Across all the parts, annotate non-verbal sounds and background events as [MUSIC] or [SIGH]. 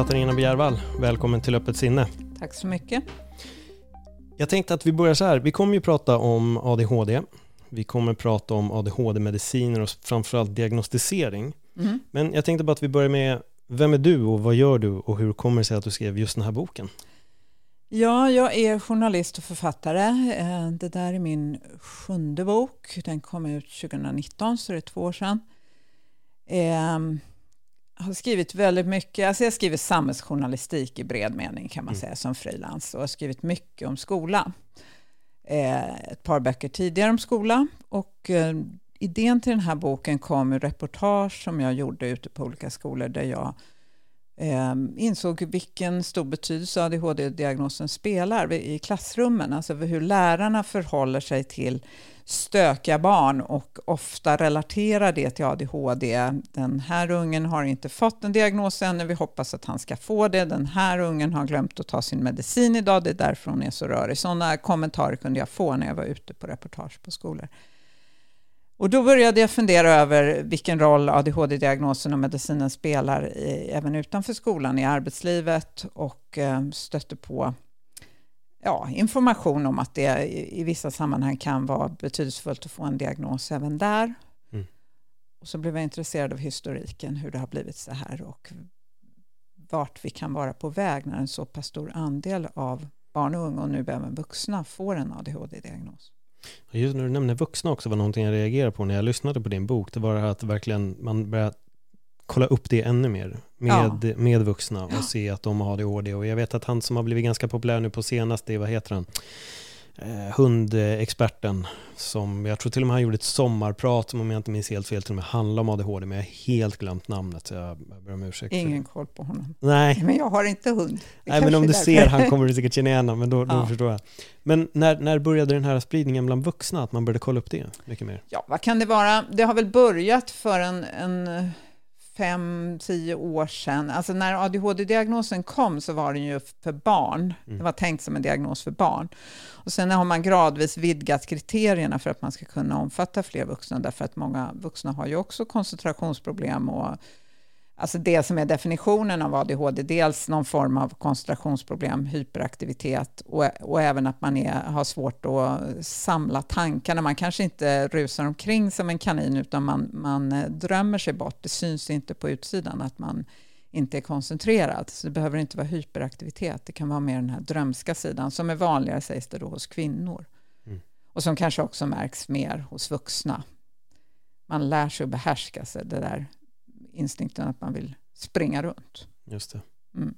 Katarina Bjärvall, välkommen till Öppet sinne. Tack så mycket. Jag tänkte att vi börjar så här. Vi kommer ju prata om ADHD. Vi kommer prata om ADHD-mediciner och framförallt diagnostisering. Mm. Men jag tänkte bara att vi börjar med, vem är du och vad gör du och hur kommer det sig att du skrev just den här boken? Ja, jag är journalist och författare. Eh, Det där är min sjunde bok. Den kom ut 2019, så det är två år sedan. Har skrivit väldigt mycket, alltså jag skriver samhällsjournalistik i bred mening kan man Mm. säga som frilans och har skrivit mycket om skola. Eh, Ett par böcker tidigare om skola och eh, idén till den här boken kom ur reportage som jag gjorde ute på olika skolor där jag eh, insåg vilken stor betydelse ADHD-diagnosen spelar i klassrummen. Alltså hur lärarna förhåller sig till stökiga barn och ofta relaterar det till ADHD. Den här ungen har inte fått en diagnos ännu, vi hoppas att han ska få det. Den här ungen har glömt att ta sin medicin idag, det är därför hon är så rörig. Sådana kommentarer kunde jag få när jag var ute på reportage på skolor. Och då började jag fundera över vilken roll ADHD-diagnosen och medicinen spelar i, även utanför skolan, i arbetslivet och eh, stötte på ja, information om att det i, i vissa sammanhang kan vara betydelsefullt att få en diagnos även där. Mm. Och så blev jag intresserad av historiken, hur det har blivit så här och vart vi kan vara på väg när en så pass stor andel av barn och unga och nu även vuxna får en ADHD-diagnos. Just när du nämner vuxna också var någonting jag reagerade på när jag lyssnade på din bok. Det var det här att verkligen man börjar kolla upp det ännu mer med, med vuxna och se att de har ADHD. Och jag vet att han som har blivit ganska populär nu på senaste, vad heter han? Eh, hundexperten som, jag tror till och med han gjorde ett sommarprat som om jag inte minns helt fel till och med handlar om ADHD men jag har helt glömt namnet så jag ber om ursäkt. Ingen koll på honom. Nej, Men jag har inte hund. Det Nej men om du därför. ser han kommer du säkert känna igen men då, då Ja. förstår jag. Men när, när började den här spridningen bland vuxna, att man började kolla upp det mycket mer? Ja, vad kan det vara? Det har väl börjat för en, en fem, tio år sedan. Alltså när ADHD-diagnosen kom så var den ju för barn. Mm. Det var tänkt som en diagnos för barn. Och sen har man gradvis vidgat kriterierna för att man ska kunna omfatta fler vuxna, därför att många vuxna har ju också koncentrationsproblem och Alltså det som är definitionen av ADHD, dels någon form av koncentrationsproblem, hyperaktivitet och, och även att man är, har svårt att samla tankarna. Man kanske inte rusar omkring som en kanin utan man, man eh, drömmer sig bort. Det syns inte på utsidan att man inte är koncentrerad. Så det behöver inte vara hyperaktivitet. Det kan vara mer den här drömska sidan som är vanligare sägs det då hos kvinnor. Mm. Och som kanske också märks mer hos vuxna. Man lär sig att behärska sig, det där instinkten att man vill springa runt. Just det. Mm.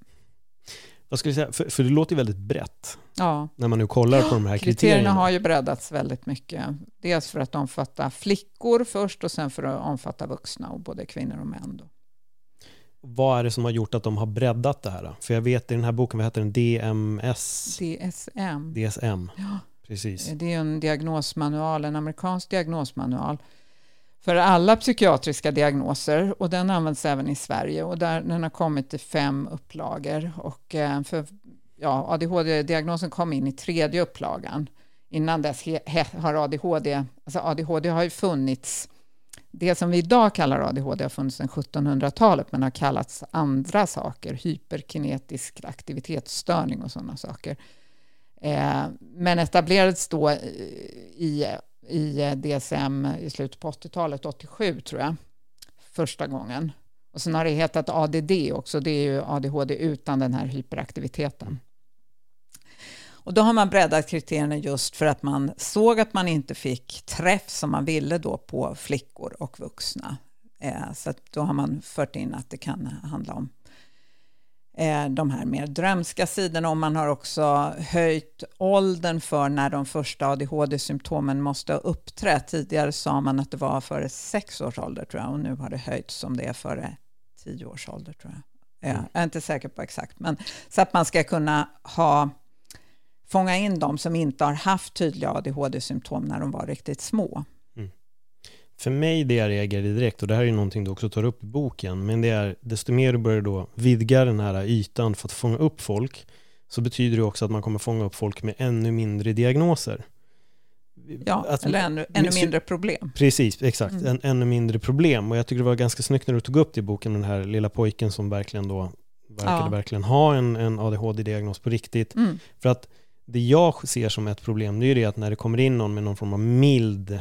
Vad skulle säga, för, för det låter ju väldigt brett Ja, när man nu kollar på de här kriterierna. kriterierna har ju breddats väldigt mycket. Dels för att omfatta flickor först och sen för att omfatta vuxna och både kvinnor och män. Då. Vad är det som har gjort att de har breddat det här? då? För jag vet i den här boken, vad heter den? DMS? DSM, DSM? Ja. Precis. det är en diagnosmanual, en amerikansk diagnosmanual för alla psykiatriska diagnoser och den används även i Sverige och där, den har kommit i fem upplagor och eh, för, ja, ADHD-diagnosen kom in i tredje upplagan. Innan dess he, he, har ADHD, alltså ADHD har ju funnits, det som vi idag kallar ADHD har funnits sedan 1700-talet men har kallats andra saker, hyperkinetisk aktivitetsstörning och sådana saker. Eh, men etablerades då i, i eh, DSM i slutet på 80-talet, 87 tror jag, första gången. Och sen har det hetat ADD också, det är ju ADHD utan den här hyperaktiviteten. Och då har man breddat kriterierna just för att man såg att man inte fick träff som man ville då på flickor och vuxna. Eh, så att då har man fört in att det kan handla om de här mer drömska sidorna och man har också höjt åldern för när de första ADHD-symptomen måste ha uppträtt. Tidigare sa man att det var före sex års ålder tror jag och nu har det höjts som det är före tio års ålder tror jag. Mm. Jag är inte säker på exakt, men så att man ska kunna ha fånga in de som inte har haft tydliga ADHD-symptom när de var riktigt små. För mig det jag reagerade direkt, och det här är ju någonting du också tar upp i boken, men det är desto mer du börjar då vidga den här ytan för att fånga upp folk, så betyder det också att man kommer fånga upp folk med ännu mindre diagnoser. Ja, att, eller ännu, ännu mindre problem. Precis, exakt. Mm. En, ännu mindre problem. Och jag tycker det var ganska snyggt när du tog upp det i boken, den här lilla pojken som verkligen då verkade ja. verkligen ha en, en ADHD-diagnos på riktigt. Mm. För att det jag ser som ett problem, det är ju det att när det kommer in någon med någon form av mild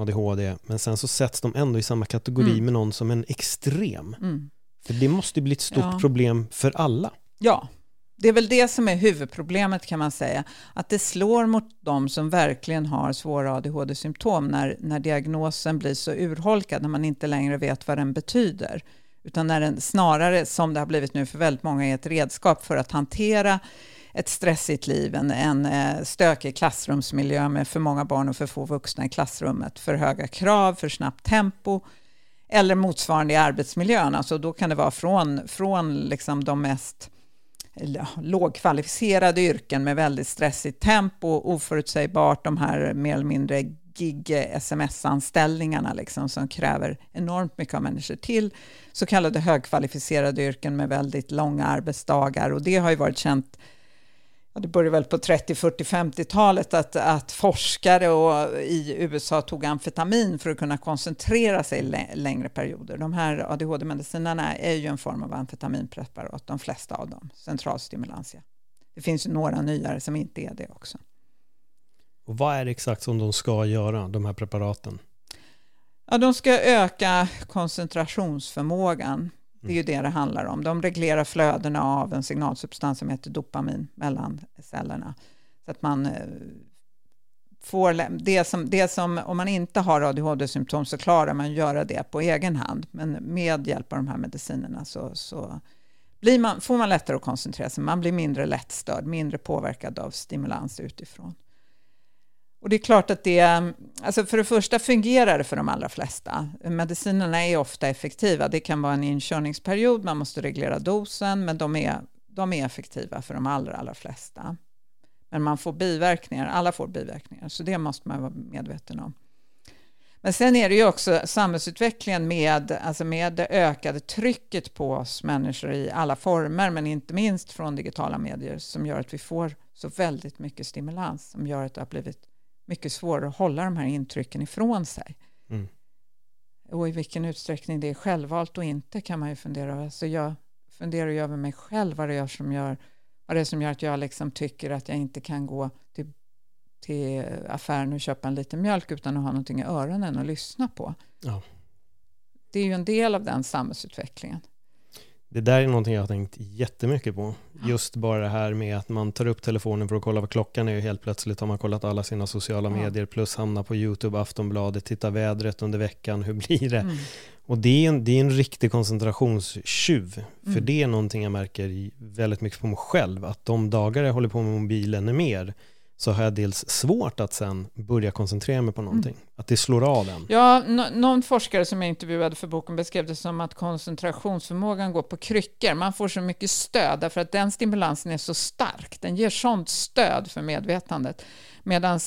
ADHD, men sen så sätts de ändå i samma kategori mm. med någon som en extrem. Mm. För det måste bli ett stort ja. problem för alla. Ja, det är väl det som är huvudproblemet kan man säga. Att det slår mot de som verkligen har svåra ADHD-symptom när, när diagnosen blir så urholkad, när man inte längre vet vad den betyder. Utan när den snarare, som det har blivit nu för väldigt många, är ett redskap för att hantera ett stressigt liv, en, en eh, stökig klassrumsmiljö med för många barn och för få vuxna i klassrummet, för höga krav, för snabbt tempo eller motsvarande i arbetsmiljön. Alltså då kan det vara från, från liksom de mest eh, lågkvalificerade yrken med väldigt stressigt tempo, oförutsägbart, de här mer eller mindre gig-sms-anställningarna eh, liksom, som kräver enormt mycket av människor till. Så kallade högkvalificerade yrken med väldigt långa arbetsdagar. Och det har ju varit känt det började väl på 30, 40, 50-talet att, att forskare och, i USA tog amfetamin för att kunna koncentrera sig längre perioder. De här ADHD-medicinerna är ju en form av amfetaminpreparat, de flesta av dem, centralstimulantia. Det finns några nyare som inte är det också. Och vad är det exakt som de ska göra, de här preparaten? Ja, de ska öka koncentrationsförmågan det är ju det det handlar om. De reglerar flödena av en signalsubstans som heter dopamin mellan cellerna. Så att man eh, får det som, det som, om man inte har ADHD-symptom så klarar man att göra det på egen hand. Men med hjälp av de här medicinerna så, så blir man, får man lättare att koncentrera sig. Man blir mindre lättstörd, mindre påverkad av stimulans utifrån. Och det är klart att det, alltså för det första fungerar det för de allra flesta. Medicinerna är ofta effektiva. Det kan vara en inkörningsperiod, man måste reglera dosen, men de är, de är effektiva för de allra, allra flesta. Men man får biverkningar, alla får biverkningar, så det måste man vara medveten om. Men sen är det ju också samhällsutvecklingen med, alltså med det ökade trycket på oss människor i alla former, men inte minst från digitala medier, som gör att vi får så väldigt mycket stimulans, som gör att det har blivit mycket svårare att hålla de här intrycken ifrån sig. Mm. Och i vilken utsträckning det är självvalt och inte kan man ju fundera över. Så jag funderar ju över mig själv, vad det är som gör, vad det är som gör att jag liksom tycker att jag inte kan gå till, till affären och köpa en liten mjölk utan att ha någonting i öronen och lyssna på. Ja. Det är ju en del av den samhällsutvecklingen. Det där är någonting jag har tänkt jättemycket på. Just bara det här med att man tar upp telefonen för att kolla vad klockan är och helt plötsligt har man kollat alla sina sociala medier plus hamnar på YouTube, Aftonbladet, titta vädret under veckan, hur blir det? Mm. Och det är, en, det är en riktig koncentrationstjuv. För mm. det är någonting jag märker väldigt mycket på mig själv, att de dagar jag håller på med mobilen är mer, så har jag dels svårt att sen börja koncentrera mig på någonting. Mm. Att det slår av en. Ja, någon forskare som jag intervjuade för boken beskrev det som att koncentrationsförmågan går på kryckor. Man får så mycket stöd därför att den stimulansen är så stark. Den ger sånt stöd för medvetandet. Medan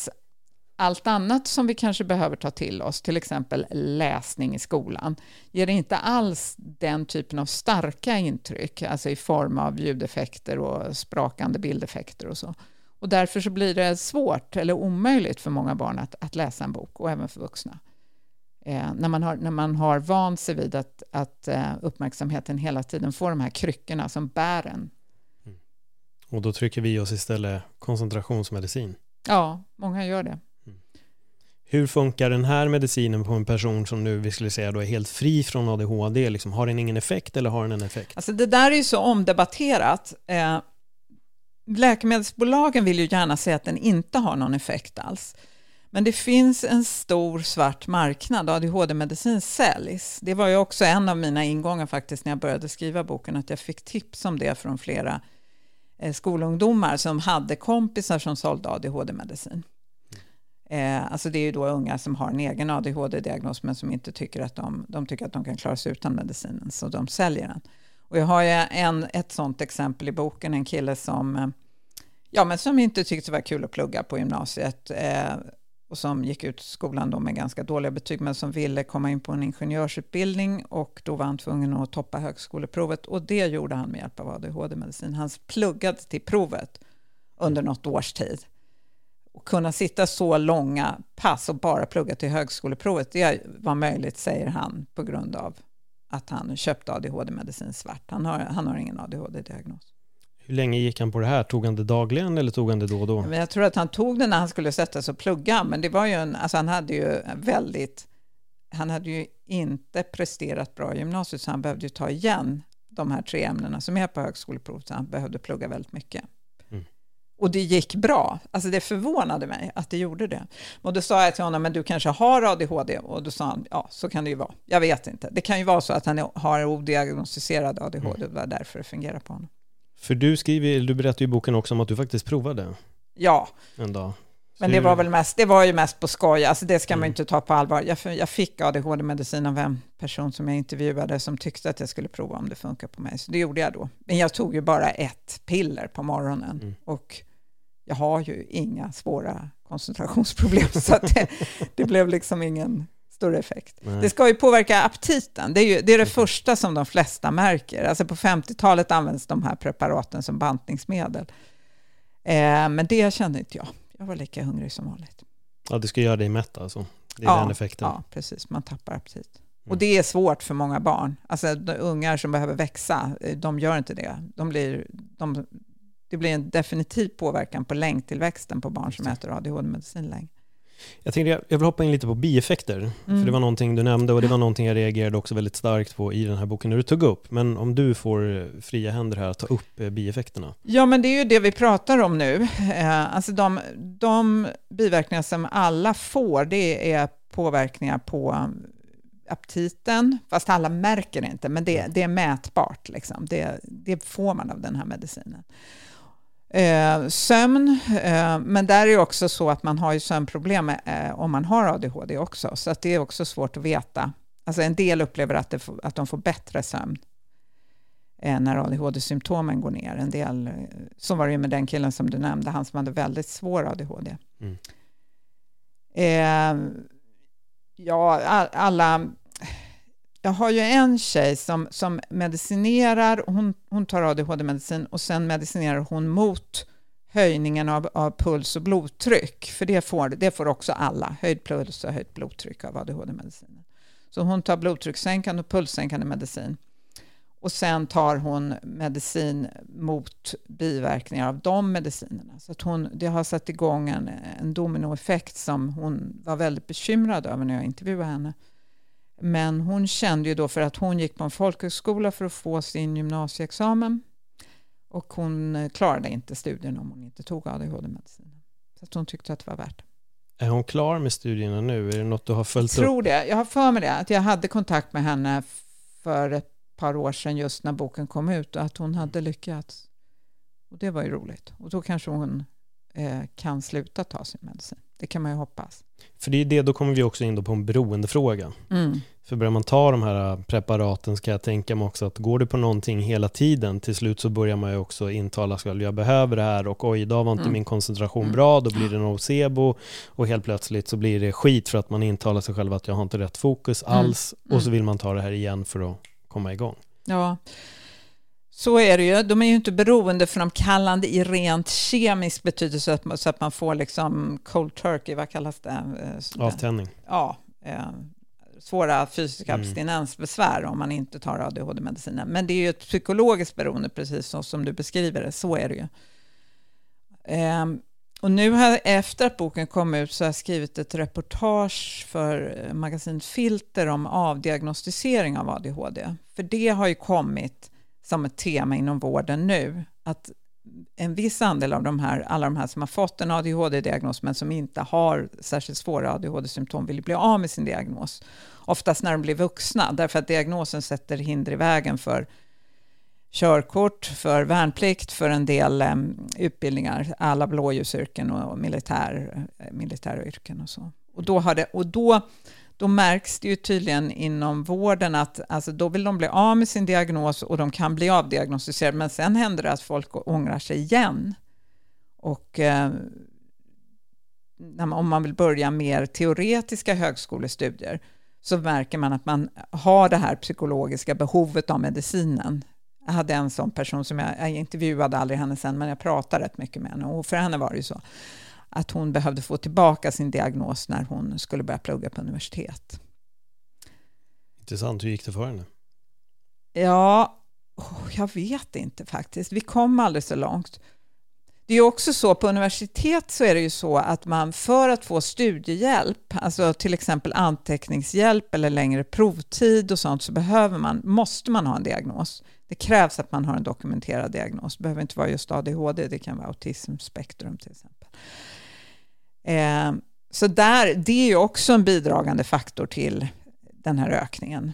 allt annat som vi kanske behöver ta till oss, till exempel läsning i skolan, ger inte alls den typen av starka intryck, alltså i form av ljudeffekter och sprakande bildeffekter och så. Och därför så blir det svårt eller omöjligt för många barn att, att läsa en bok och även för vuxna. Eh, när, man har, när man har vant sig vid att, att eh, uppmärksamheten hela tiden får de här kryckorna som bär en. Mm. Och då trycker vi oss istället koncentrationsmedicin. Ja, många gör det. Mm. Hur funkar den här medicinen på en person som nu vi skulle säga då är helt fri från ADHD? Liksom, har den ingen effekt eller har den en effekt? Alltså det där är ju så omdebatterat. Eh, läkemedelsbolagen vill ju gärna säga att den inte har någon effekt alls. Men det finns en stor svart marknad, ADHD-medicin säljs. Det var ju också en av mina ingångar faktiskt när jag började skriva boken, att jag fick tips om det från flera eh, skolungdomar som hade kompisar som sålde ADHD-medicin. Eh, alltså det är ju då unga som har en egen ADHD-diagnos men som inte tycker att de, de tycker att de kan klara sig utan medicinen, så de säljer den. Och jag har ju en, ett sånt exempel i boken, en kille som, eh, ja, men som inte tyckte det var kul att plugga på gymnasiet eh, och som gick ut skolan då med ganska dåliga betyg men som ville komma in på en ingenjörsutbildning och då var han tvungen att toppa högskoleprovet och det gjorde han med hjälp av ADHD-medicin. Han pluggade till provet under något års tid. Och kunna sitta så långa pass och bara plugga till högskoleprovet, det var möjligt, säger han, på grund av att han köpte ADHD-medicin svart. Han har, han har ingen ADHD-diagnos. Hur länge gick han på det här? Tog han det dagligen eller tog han det då och då? Jag tror att han tog det när han skulle sätta sig och plugga, men det var ju en, alltså han hade ju väldigt, han hade ju inte presterat bra i gymnasiet, så han behövde ju ta igen de här tre ämnena som är på högskoleprovet, så han behövde plugga väldigt mycket. Mm. Och det gick bra. Alltså det förvånade mig att det gjorde det. Och då sa jag till honom, men du kanske har ADHD? Och då sa han, ja, så kan det ju vara. Jag vet inte. Det kan ju vara så att han har odiagnostiserad ADHD, mm. och det var därför det fungerar på honom. För du skriver, du berättar i boken också om att du faktiskt provade. Ja. En dag. Men det var väl mest, det var ju mest på skoj, alltså det ska mm. man inte ta på allvar. Jag, jag fick ADHD-medicin av en person som jag intervjuade som tyckte att jag skulle prova om det funkar på mig, så det gjorde jag då. Men jag tog ju bara ett piller på morgonen mm. och jag har ju inga svåra koncentrationsproblem, [LAUGHS] så det, det blev liksom ingen större effekt. Nej. Det ska ju påverka aptiten. Det är, ju, det, är det första som de flesta märker. Alltså på 50-talet används de här preparaten som bantningsmedel. Eh, men det kände inte jag. Jag var lika hungrig som vanligt. Ja, det ska göra dig mätt alltså? Det är ja, den effekten? Ja, precis. Man tappar aptit. Mm. Och det är svårt för många barn. Alltså ungar som behöver växa, eh, de gör inte det. De blir, de, det blir en definitiv påverkan på längdtillväxten på barn som äter ADHD-medicin länge. Jag tänkte jag vill hoppa in lite på bieffekter, mm. för det var någonting du nämnde och det var någonting jag reagerade också väldigt starkt på i den här boken när du tog upp. Men om du får fria händer här att ta upp eh, bieffekterna. Ja, men det är ju det vi pratar om nu. Eh, alltså de, de biverkningar som alla får, det är påverkningar på aptiten, fast alla märker det inte, men det, det är mätbart. Liksom. Det, det får man av den här medicinen. Eh, sömn, eh, men där är det också så att man har ju sömnproblem eh, om man har ADHD också, så att det är också svårt att veta. Alltså en del upplever att, det, att de får bättre sömn eh, när ADHD-symptomen går ner. En del, eh, så var det ju med den killen som du nämnde, han som hade väldigt svår ADHD. Mm. Eh, ja, alla jag har ju en tjej som, som medicinerar, hon, hon tar ADHD-medicin och sen medicinerar hon mot höjningen av, av puls och blodtryck, för det får, det får också alla, höjd puls och höjt blodtryck av ADHD-medicinen. Så hon tar blodtryckssänkande och pulssänkande medicin. Och sen tar hon medicin mot biverkningar av de medicinerna. Så att hon, det har satt igång en, en dominoeffekt som hon var väldigt bekymrad över när jag intervjuade henne. Men hon kände ju då för att hon gick på en folkhögskola för att få sin gymnasieexamen och hon eh, klarade inte studierna om hon inte tog ADHD-medicinen. Så att hon tyckte att det var värt det. Är hon klar med studierna nu? Är det något du har följt upp? Jag tror det. Jag har för mig det. Att jag hade kontakt med henne för ett par år sedan just när boken kom ut och att hon hade lyckats. Och det var ju roligt. Och då kanske hon eh, kan sluta ta sin medicin. Det kan man ju hoppas. För det är det, då kommer vi också in på en beroendefråga. Mm. För börjar man ta de här preparaten ska jag tänka mig också att går det på någonting hela tiden, till slut så börjar man ju också intala sig jag behöver det här och oj, idag var inte mm. min koncentration mm. bra, då blir det nocebo och helt plötsligt så blir det skit för att man intalar sig själv att jag har inte rätt fokus mm. alls och så mm. vill man ta det här igen för att komma igång. Ja, så är det ju. De är ju inte beroendeframkallande i rent kemisk betydelse, så att man får liksom cold turkey, vad kallas det? Eh, Avtändning. Ja, eh, svåra fysiska mm. abstinensbesvär om man inte tar ADHD-medicinen. Men det är ju ett psykologiskt beroende, precis så som du beskriver det. Så är det ju. Um, och nu har, efter att boken kom ut så har jag skrivit ett reportage för magasin Filter om avdiagnostisering av ADHD. För det har ju kommit som ett tema inom vården nu, att en viss andel av de här, alla de här som har fått en ADHD-diagnos men som inte har särskilt svåra ADHD-symptom vill bli av med sin diagnos. Oftast när de blir vuxna, därför att diagnosen sätter hinder i vägen för körkort, för värnplikt, för en del um, utbildningar, alla blåljusyrken och militär, eh, militäryrken militära yrken och så. Och då, har det, och då, då märks det ju tydligen inom vården att alltså, då vill de bli av med sin diagnos och de kan bli avdiagnostiserade, men sen händer det att folk ångrar sig igen. Och eh, om man vill börja mer teoretiska högskolestudier så märker man att man har det här psykologiska behovet av medicinen jag hade en sån person som jag, jag intervjuade aldrig henne sen, men jag pratade rätt mycket med henne. Och för henne var det ju så att hon behövde få tillbaka sin diagnos när hon skulle börja plugga på universitet. Intressant, hur gick det för henne? Ja, jag vet inte faktiskt. Vi kom aldrig så långt. Det är också så, på universitet så är det ju så att man för att få studiehjälp, alltså till exempel anteckningshjälp eller längre provtid och sånt, så behöver man, måste man ha en diagnos. Det krävs att man har en dokumenterad diagnos. Det behöver inte vara just ADHD, det kan vara autismspektrum till exempel. Eh, så där, det är också en bidragande faktor till den här ökningen.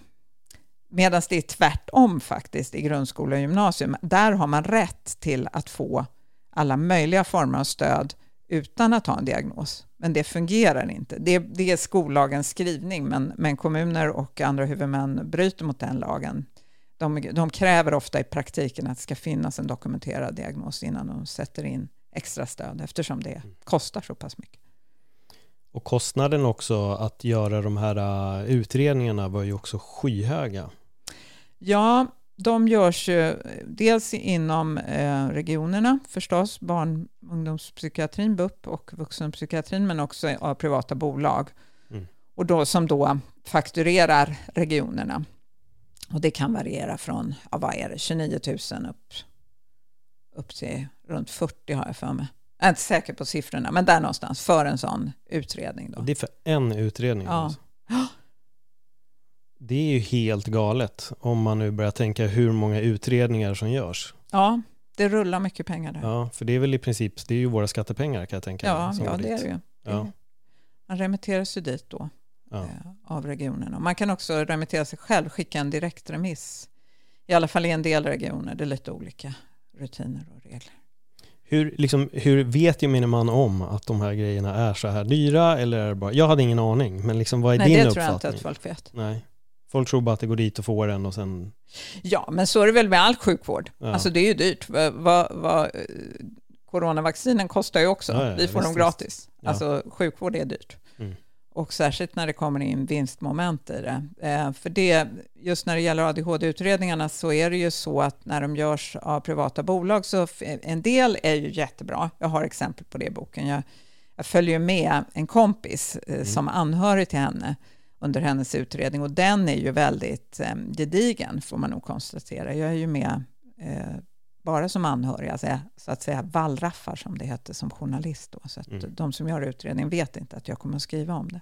Medan det är tvärtom faktiskt i grundskola och gymnasium. Där har man rätt till att få alla möjliga former av stöd utan att ha en diagnos. Men det fungerar inte. Det, det är skollagens skrivning, men, men kommuner och andra huvudmän bryter mot den lagen. De, de, kräver ofta i praktiken att det ska finnas en dokumenterad diagnos innan de sätter in extra stöd eftersom det kostar så pass mycket. Och kostnaden också att göra de här uh, utredningarna var ju också skyhöga. Ja, de görs ju dels inom eh, regionerna förstås, barn och ungdomspsykiatrin, BUP och vuxenpsykiatrin, men också av privata bolag. Mm. Och då, som då fakturerar regionerna. Och det kan variera från, ja, vad är det, 29 000 upp, upp till runt 40 har jag för mig. Jag är inte säker på siffrorna, men där någonstans för en sån utredning. Då. Det är för en utredning? Ja. Alltså. Det är ju helt galet om man nu börjar tänka hur många utredningar som görs. Ja, det rullar mycket pengar där. Ja, för det är väl i princip, det är ju våra skattepengar kan jag tänka. Ja, ja det är det ju. Ja. Man remitteras ju dit då ja. eh, av regionerna. Man kan också remittera sig själv, skicka en direktremiss. I alla fall i en del regioner, det är lite olika rutiner och regler. Hur, liksom, hur vet gemene man om att de här grejerna är så här dyra? Eller är bara, jag hade ingen aning, men liksom, vad är Nej, din uppfattning? Nej, det tror jag inte att folk vet. Nej. Folk tror bara att det går dit och får en och sen... Ja, men så är det väl med all sjukvård. Ja. Alltså det är ju dyrt. Va, va, coronavaccinen kostar ju också. Ja, ja, Vi får visst, dem gratis. Alltså sjukvård är dyrt. Och särskilt när det kommer in vinstmoment i det. Eh, för det, just när det gäller ADHD-utredningarna så är det ju så att när de görs av privata bolag så en del är ju jättebra. Jag har exempel på det i boken. Jag, jag följer med en kompis eh, mm. som anhörig till henne under hennes utredning och den är ju väldigt eh, gedigen får man nog konstatera. Jag är ju med eh, bara som anhörig, alltså, så att säga vallraffar som det heter som journalist. Då. Så att mm. de som gör utredningen vet inte att jag kommer att skriva om det.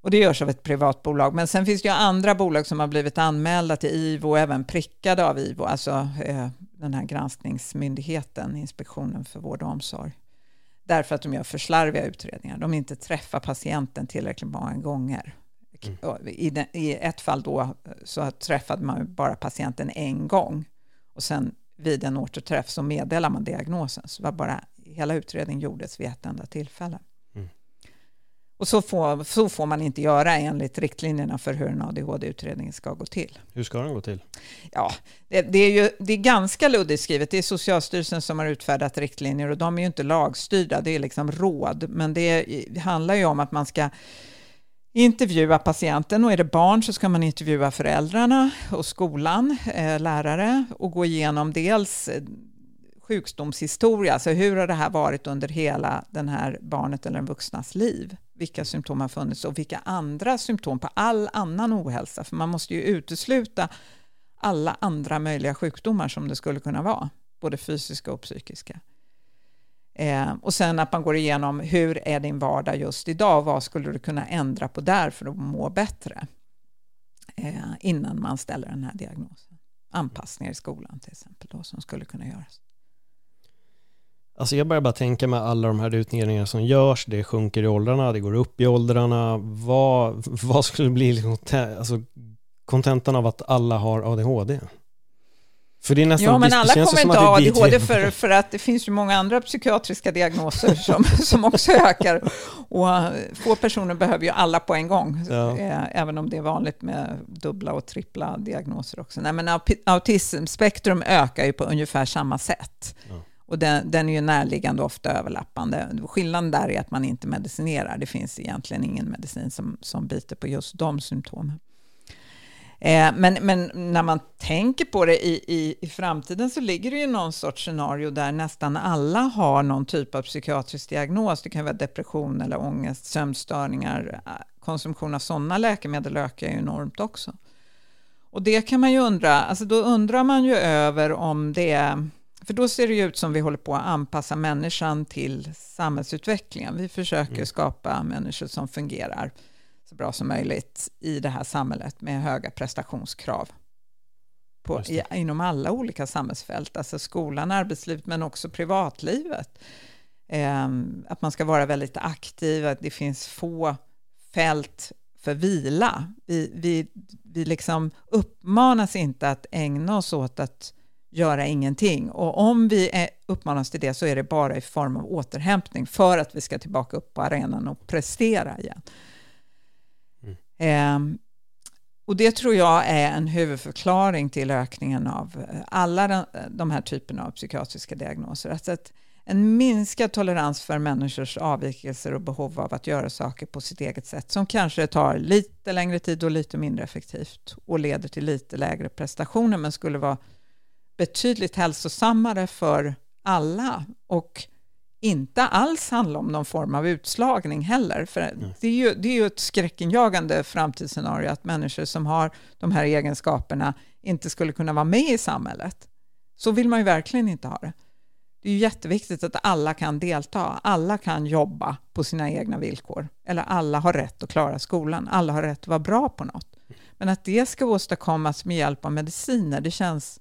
Och det görs av ett privat bolag. Men sen finns det ju andra bolag som har blivit anmälda till IVO och även prickade av IVO, alltså eh, den här granskningsmyndigheten, Inspektionen för vård och omsorg därför att de gör för slarviga utredningar. De inte träffar patienten tillräckligt många gånger. Mm. I, de, I, ett fall då så träffade man bara patienten en gång och sen vid en återträff så meddelar man diagnosen. Så var bara, hela utredningen gjordes vid ett enda tillfälle. Och så får, så får man inte göra enligt riktlinjerna för hur en ADHD-utredning ska gå till. Hur ska den gå till? Ja, det, det, är ju det är ganska luddigt skrivet. Det är Socialstyrelsen som har utfärdat riktlinjer och de är ju inte lagstyrda, det är liksom råd. Men det, det handlar ju om att man ska intervjua patienten och är det barn så ska man intervjua föräldrarna och skolan, eh, lärare och gå igenom dels eh, sjukdomshistoria, alltså hur har det här varit under hela den här barnet eller den vuxnas liv? Vilka symptom har funnits och vilka andra symptom på all annan ohälsa? För man måste ju utesluta alla andra möjliga sjukdomar som det skulle kunna vara, både fysiska och psykiska. Eh, och sen att man går igenom hur är din vardag just idag? Vad skulle du kunna ändra på där för att må bättre? Eh, innan man ställer den här diagnosen. Anpassningar i skolan till exempel då, som skulle kunna göras. Alltså jag börjar bara tänka med alla de här utredningarna som görs, det sjunker i åldrarna, det går upp i åldrarna. Vad, vad skulle bli liksom, alltså, kontentan av att alla har ADHD? För det är nästan, ja, men alla kommer inte ha ADHD för, för att det finns ju många andra psykiatriska diagnoser [LAUGHS] som, som också ökar. Och få personer behöver ju alla på en gång, ja. Eh, även om det är vanligt med dubbla och trippla diagnoser också. Nej, men autismspektrum ökar ju på ungefär samma sätt. Ja. Och den, den är ju närliggande och ofta överlappande. Skillnaden där är att man inte medicinerar. Det finns egentligen ingen medicin som, som biter på just de symptomen. Eh, men, men när man tänker på det i, i, i framtiden så ligger det ju någon sorts scenario där nästan alla har någon typ av psykiatrisk diagnos. Det kan vara depression eller ångest, sömnstörningar. Konsumtion av sådana läkemedel ökar ju enormt också. Och det kan man ju undra, alltså då undrar man ju över om det är för då ser det ju ut som vi håller på att anpassa människan till samhällsutvecklingen. Vi försöker mm. skapa människor som fungerar så bra som möjligt i det här samhället med höga prestationskrav på, i, inom alla olika samhällsfält, alltså skolan, arbetslivet men också privatlivet. Eh, att man ska vara väldigt aktiv, att det finns få fält för vila. Vi, vi, vi liksom uppmanas inte att ägna oss åt att göra ingenting. Och om vi uppmanas till det så är det bara i form av återhämtning för att vi ska tillbaka upp på arenan och prestera igen. Ehm, och det tror jag är en huvudförklaring till ökningen av eh, alla de här typerna av psykiatriska diagnoser. Alltså att en minskad tolerans för människors avvikelser och behov av att göra saker på sitt eget sätt som kanske tar lite längre tid och lite mindre effektivt och leder till lite lägre prestationer men skulle vara betydligt hälsosammare för alla och inte alls handla om någon form av utslagning heller. För det, är ju, det är ju ett skräckinjagande framtidsscenario att människor som har de här egenskaperna inte skulle kunna vara med i samhället. Så vill man ju verkligen inte ha det. Det är ju jätteviktigt att alla kan delta, alla kan jobba på sina egna villkor. Eller alla har rätt att klara skolan, alla har rätt att vara bra på något. Men att det ska åstadkommas med hjälp av mediciner, det känns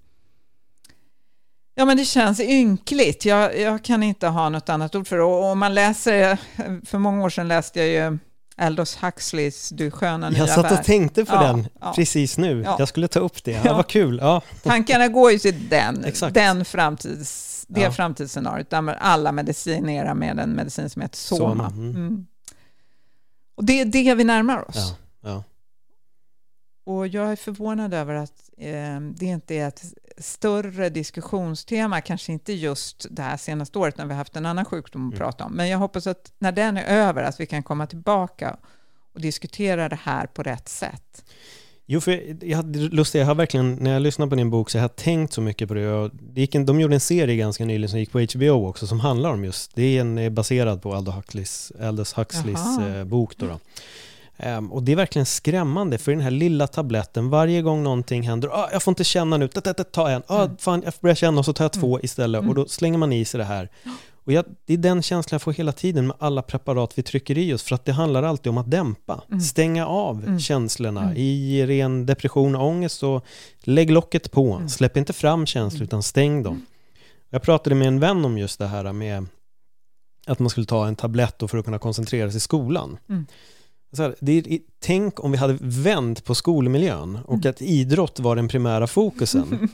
Ja, men det känns ynkligt. Jag, jag kan inte ha något annat ord för det. Och om man läser, för många år sedan läste jag ju Aldous Huxleys Du sköna nya Jag satt och tänkte på ja, den ja. precis nu. Ja. Jag skulle ta upp det. Ja. Vad kul. Ja. Tankarna går ju till den, den framtids, det ja. framtidsscenariot där alla medicinerar med en medicin som heter Soma. Soma. Mm. Mm. Och det är det vi närmar oss. Och jag är förvånad över att eh, det inte är ett större diskussionstema, kanske inte just det här senaste året när vi har haft en annan sjukdom att mm. prata om, men jag hoppas att när den är över, att vi kan komma tillbaka och diskutera det här på rätt sätt. Jo, för jag hade lust jag har verkligen, när jag lyssnade på din bok så jag har jag tänkt så mycket på det. Och det gick en, de gjorde en serie ganska nyligen som gick på HBO också som handlar om just, det är en, baserad på Aldous Huxleys, Aldous Huxleys eh, bok då. då. Um, och det är verkligen skrämmande för den här lilla tabletten, varje gång någonting händer, ah, jag får inte känna nu, ta en, ah, mm. fan, jag börjar känna och så tar jag två mm. istället och då mm. slänger man i sig det här. Och jag, det är den känslan jag får hela tiden med alla preparat vi trycker i oss, för att det handlar alltid om att dämpa, mm. stänga av mm. känslorna. Mm. I ren depression och ångest så lägg locket på, släpp inte fram känslor utan stäng dem. Jag pratade med en vän om just det här med att man skulle ta en tablett för att kunna koncentrera sig i skolan. Här, det är, tänk om vi hade vänt på skolmiljön och mm. att idrott var den primära fokusen.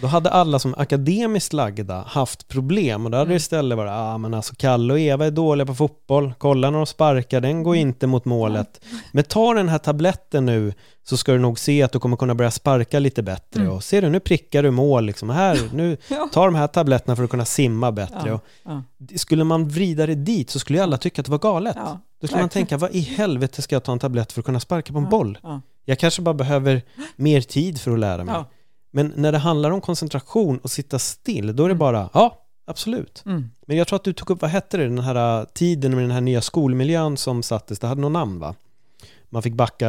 Då hade alla som akademiskt lagda haft problem och då hade det mm. istället varit, ah men alltså Kalle och Eva är dåliga på fotboll, kolla när de sparkar, den går mm. inte mot målet. Men ta den här tabletten nu så ska du nog se att du kommer kunna börja sparka lite bättre. Mm. Och ser du, nu prickar du mål liksom. Här, nu, [LAUGHS] ta de här tabletterna för att kunna simma bättre. Ja, ja. Skulle man vrida det dit så skulle ju alla tycka att det var galet. Ja, Då skulle man tänka, vad i helvete ska jag ta en tablett för att kunna sparka på en boll? Jag kanske bara behöver mer tid för att lära mig. Men när det handlar om koncentration och sitta still, då är det mm. bara, ja, absolut. Mm. Men jag tror att du tog upp, vad hette det, den här tiden med den här nya skolmiljön som sattes, det hade någon namn va? Man fick backa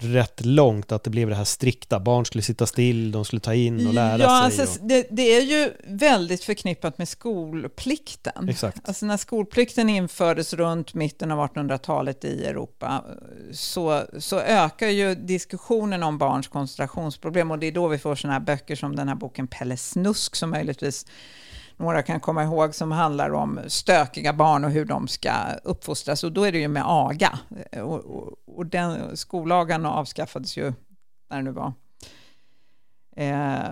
rätt långt, att det blev det här strikta. Barn skulle sitta still, de skulle ta in och lära ja, sig. Alltså, och... det, det, är ju väldigt förknippat med skolplikten. Exakt. Alltså när skolplikten infördes runt mitten av 1800-talet i Europa så, så ökar ju diskussionen om barns koncentrationsproblem och det är då vi får sådana här böcker som den här boken Pelle Snusk som möjligtvis några kan komma ihåg som handlar om stökiga barn och hur de ska uppfostras. Och då är det ju med AGA. Och, och, och den skollagen avskaffades ju när det nu var. Eh,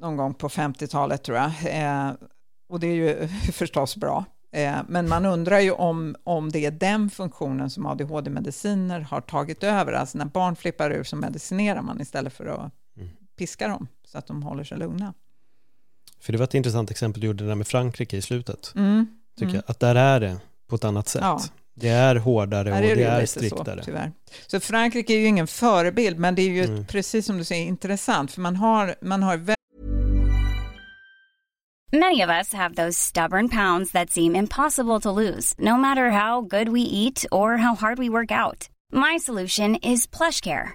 någon gång på 50-talet tror jag. Eh, och det är ju [LAUGHS] förstås bra. Eh, men man undrar ju om, om det är den funktionen som ADHD-mediciner har tagit över. Alltså när barn flippar ur så medicinerar man istället för att mm. piska dem så att de håller sig lugna. För det var ett intressant exempel du gjorde där med Frankrike i slutet. Mm. Tycker mm. Jag, att där är det på ett annat sätt. Ja. Det är hårdare och det, det är striktare. Så, tyvärr. så Frankrike är ju ingen förebild, men det är ju mm. precis som du säger intressant, för man har, man har Many of us have those stubborn pounds that seem impossible to lose, no matter how good we eat or how hard we work out. My solution is plush care.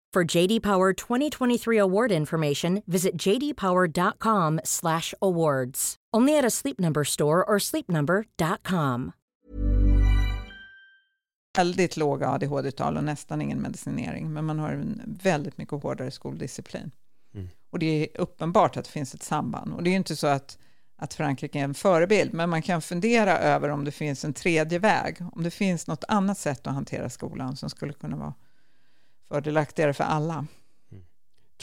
For JD Power 2023 award information, visit jdpower.com/awards. Only at a Sleep Number store or sleepnumber.com. Väldigt låga ADHD-tal och nästan ingen medicinering, men man har en väldigt mycket hårdare skoldisciplin. Mm. Och det är uppenbart att det finns ett samband. Och det är inte så att, att Frankrike är en förebild, men man kan fundera över om det finns en tredje väg, om det finns något annat sätt att hantera skolan som skulle kunna vara fördelaktigare för alla. Mm.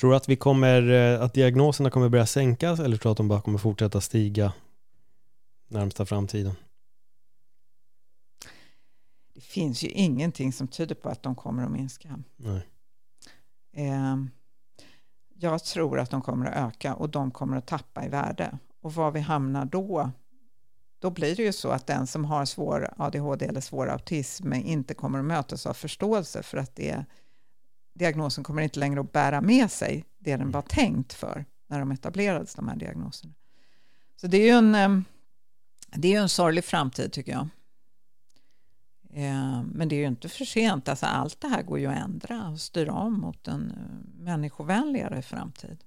Tror du att vi kommer, eh, att diagnoserna kommer börja sänkas eller tror du att de bara kommer fortsätta stiga närmsta framtiden? Det finns ju ingenting som tyder på att de kommer att minska. Nej. Eh, jag tror att de kommer att öka och de kommer att tappa i värde. Och var vi hamnar då, då blir det ju så att den som har svår ADHD eller svår autism inte kommer att mötas av förståelse för att det, diagnosen kommer inte längre att bära med sig det den var tänkt för när de etablerades, de här diagnoserna. Så det är ju en, eh, det är en sorglig framtid tycker jag. Eh, men det är ju inte för sent. Alltså allt det här går ju att ändra och styra om mot en eh, människovänligare framtid.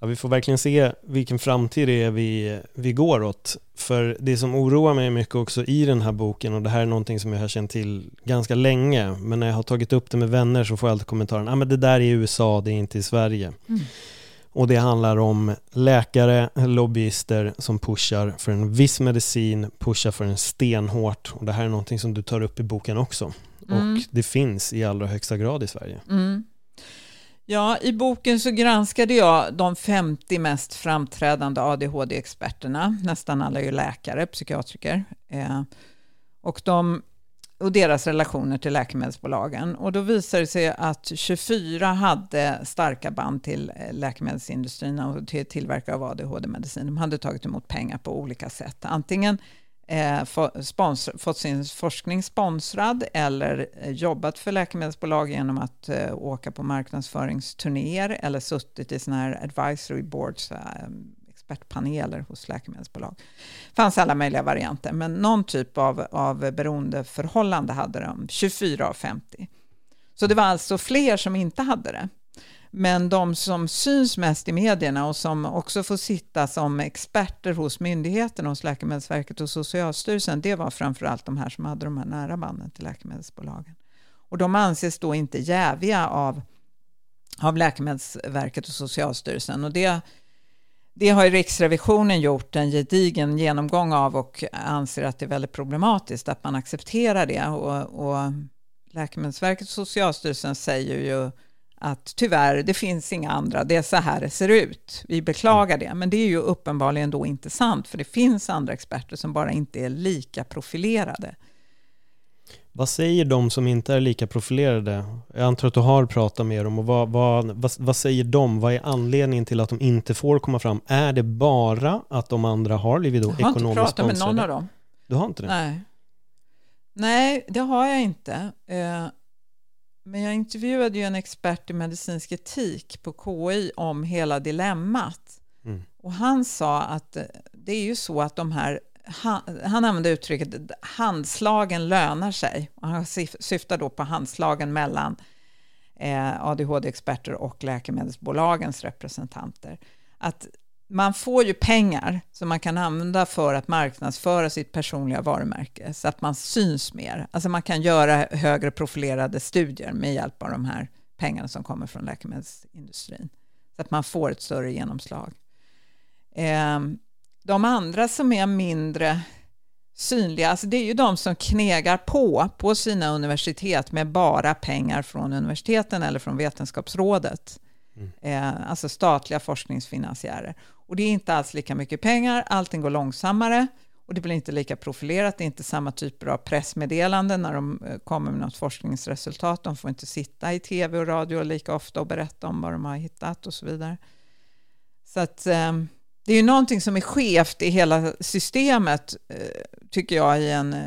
Ja, vi får verkligen se vilken framtid det är vi, vi går åt. För det som oroar mig mycket också i den här boken, och det här är någonting som jag har känt till ganska länge, men när jag har tagit upp det med vänner så får jag alltid kommentaren, ah, men det där är i USA, det är inte i Sverige. Mm. Och det handlar om läkare, lobbyister som pushar för en viss medicin, pushar för en stenhårt. Och det här är någonting som du tar upp i boken också. Mm. Och det finns i allra högsta grad i Sverige. Mm. Ja, i boken så granskade jag de 50 mest framträdande ADHD-experterna. Nästan alla är ju läkare, psykiatriker. Eh, och de och deras relationer till läkemedelsbolagen. Och då visade det sig att 24 hade starka band till eh, läkemedelsindustrin och till tillverkare av ADHD-medicin. De hade tagit emot pengar på olika sätt. Antingen eh, sponsor, fått sin forskning sponsrad eller eh, jobbat för läkemedelsbolag genom att eh, åka på marknadsföringsturnéer eller suttit i sådana här advisory boards, eh, expertpaneler hos läkemedelsbolag. Det fanns alla möjliga varianter, men någon typ av, av beroendeförhållande hade de, 24 av 50. Så det var alltså fler som inte hade det. Men de som syns mest i medierna och som också får sitta som experter hos myndigheterna, hos Läkemedelsverket och Socialstyrelsen, det var framförallt de här som hade de här nära banden till läkemedelsbolagen. Och de anses då inte jäviga av, av Läkemedelsverket och Socialstyrelsen. Och det det har ju Riksrevisionen gjort en gedigen genomgång av och anser att det är väldigt problematiskt att man accepterar det. Och, och Läkemedelsverket och Socialstyrelsen säger ju att tyvärr, det finns inga andra, det är så här det ser ut. Vi beklagar det, men det är ju uppenbarligen då inte sant, för det finns andra experter som bara inte är lika profilerade. Vad säger de som inte är lika profilerade? Jag antar att du har pratat med dem och vad, vad, vad, vad, säger de? Vad är anledningen till att de inte får komma fram? Är det bara att de andra har blivit då ekonomiskt Jag har inte pratat med någon av dem. Du har inte det? Nej. Nej, det har jag inte. Men jag intervjuade ju en expert i medicinsk etik på KI om hela dilemmat. Mm. Och han sa att eh, det är ju så att de här han, han använde uttrycket handslagen lönar sig. Han syftar då på handslagen mellan eh, ADHD-experter och läkemedelsbolagens representanter. Att man får ju pengar som man kan använda för att marknadsföra sitt personliga varumärke så att man syns mer. Alltså man kan göra högre profilerade studier med hjälp av de här pengarna som kommer från läkemedelsindustrin så att man får ett större genomslag. Eh, de andra som är mindre synliga, alltså det är ju de som knegar på på sina universitet med bara pengar från universiteten eller från Vetenskapsrådet. Mm. Eh, alltså statliga forskningsfinansiärer. Och det är inte alls lika mycket pengar, allting går långsammare och det blir inte lika profilerat, det är inte samma typer av pressmeddelanden när de eh, kommer med något forskningsresultat. De får inte sitta i tv och radio lika ofta och berätta om vad de har hittat och så vidare. Så att eh, det är ju någonting som är skevt i hela systemet, eh, tycker jag, i en, eh,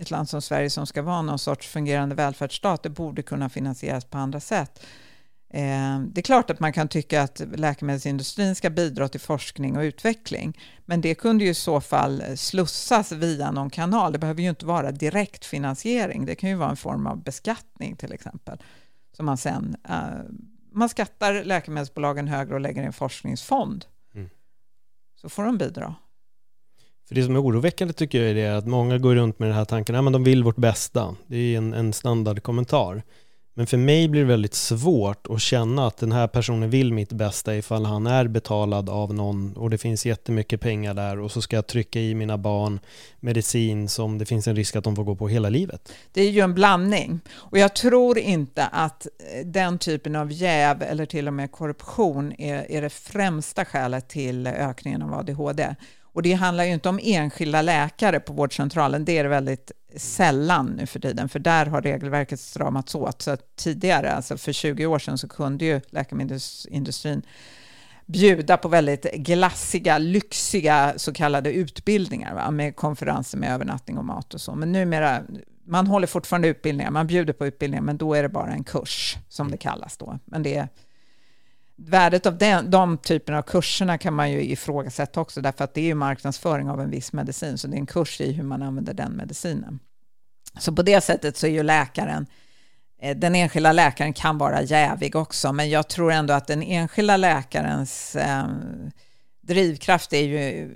ett land som Sverige som ska vara någon sorts fungerande välfärdsstat. Det borde kunna finansieras på andra sätt. Eh, det är klart att man kan tycka att läkemedelsindustrin ska bidra till forskning och utveckling, men det kunde ju i så fall slussas via någon kanal. Det behöver ju inte vara direkt finansiering. Det kan ju vara en form av beskattning till exempel, som man sen man skattar läkemedelsbolagen högre och lägger i en forskningsfond så får de bidra. För det som är oroväckande tycker jag är att många går runt med den här tanken att de vill vårt bästa. Det är en, en standardkommentar. Men för mig blir det väldigt svårt att känna att den här personen vill mitt bästa ifall han är betalad av någon och det finns jättemycket pengar där och så ska jag trycka i mina barn medicin som det finns en risk att de får gå på hela livet. Det är ju en blandning och jag tror inte att eh, den typen av jäv eller till och med korruption är, är det främsta skälet till ökningen av ADHD. Och det handlar ju inte om enskilda läkare på vårdcentralen, det är det väldigt sällan nu för tiden, för där har regelverket stramats åt. Så tidigare, alltså för 20 år sedan, så kunde ju läkemedelsindustrin bjuda på väldigt glassiga, lyxiga så kallade utbildningar va? med konferenser med övernattning och mat och så. Men numera, man håller fortfarande utbildningar, man bjuder på utbildningar, men då är det bara en kurs som det kallas då. Men det är, värdet av den, de typerna av kurserna kan man ju ifrågasätta också, därför att det är ju marknadsföring av en viss medicin, så det är en kurs i hur man använder den medicinen. Så på det sättet så är ju läkaren, eh, den enskilda läkaren kan vara jävig också, men jag tror ändå att den enskilda läkarens eh, drivkraft är ju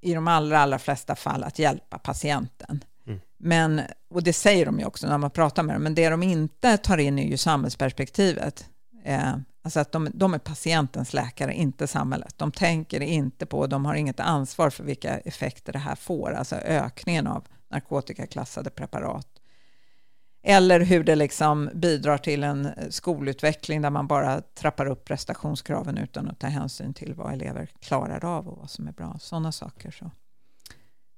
i de allra, allra flesta fall att hjälpa patienten. Mm. Men, och det säger de ju också när man pratar med dem, men det de inte tar in är ju samhällsperspektivet. Eh, Alltså att de, de är patientens läkare, inte samhället. De tänker inte på, de har inget ansvar för vilka effekter det här får, alltså ökningen av narkotikaklassade preparat. Eller hur det liksom bidrar till en skolutveckling där man bara trappar upp prestationskraven utan att ta hänsyn till vad elever klarar av och vad som är bra. Sådana saker. Så.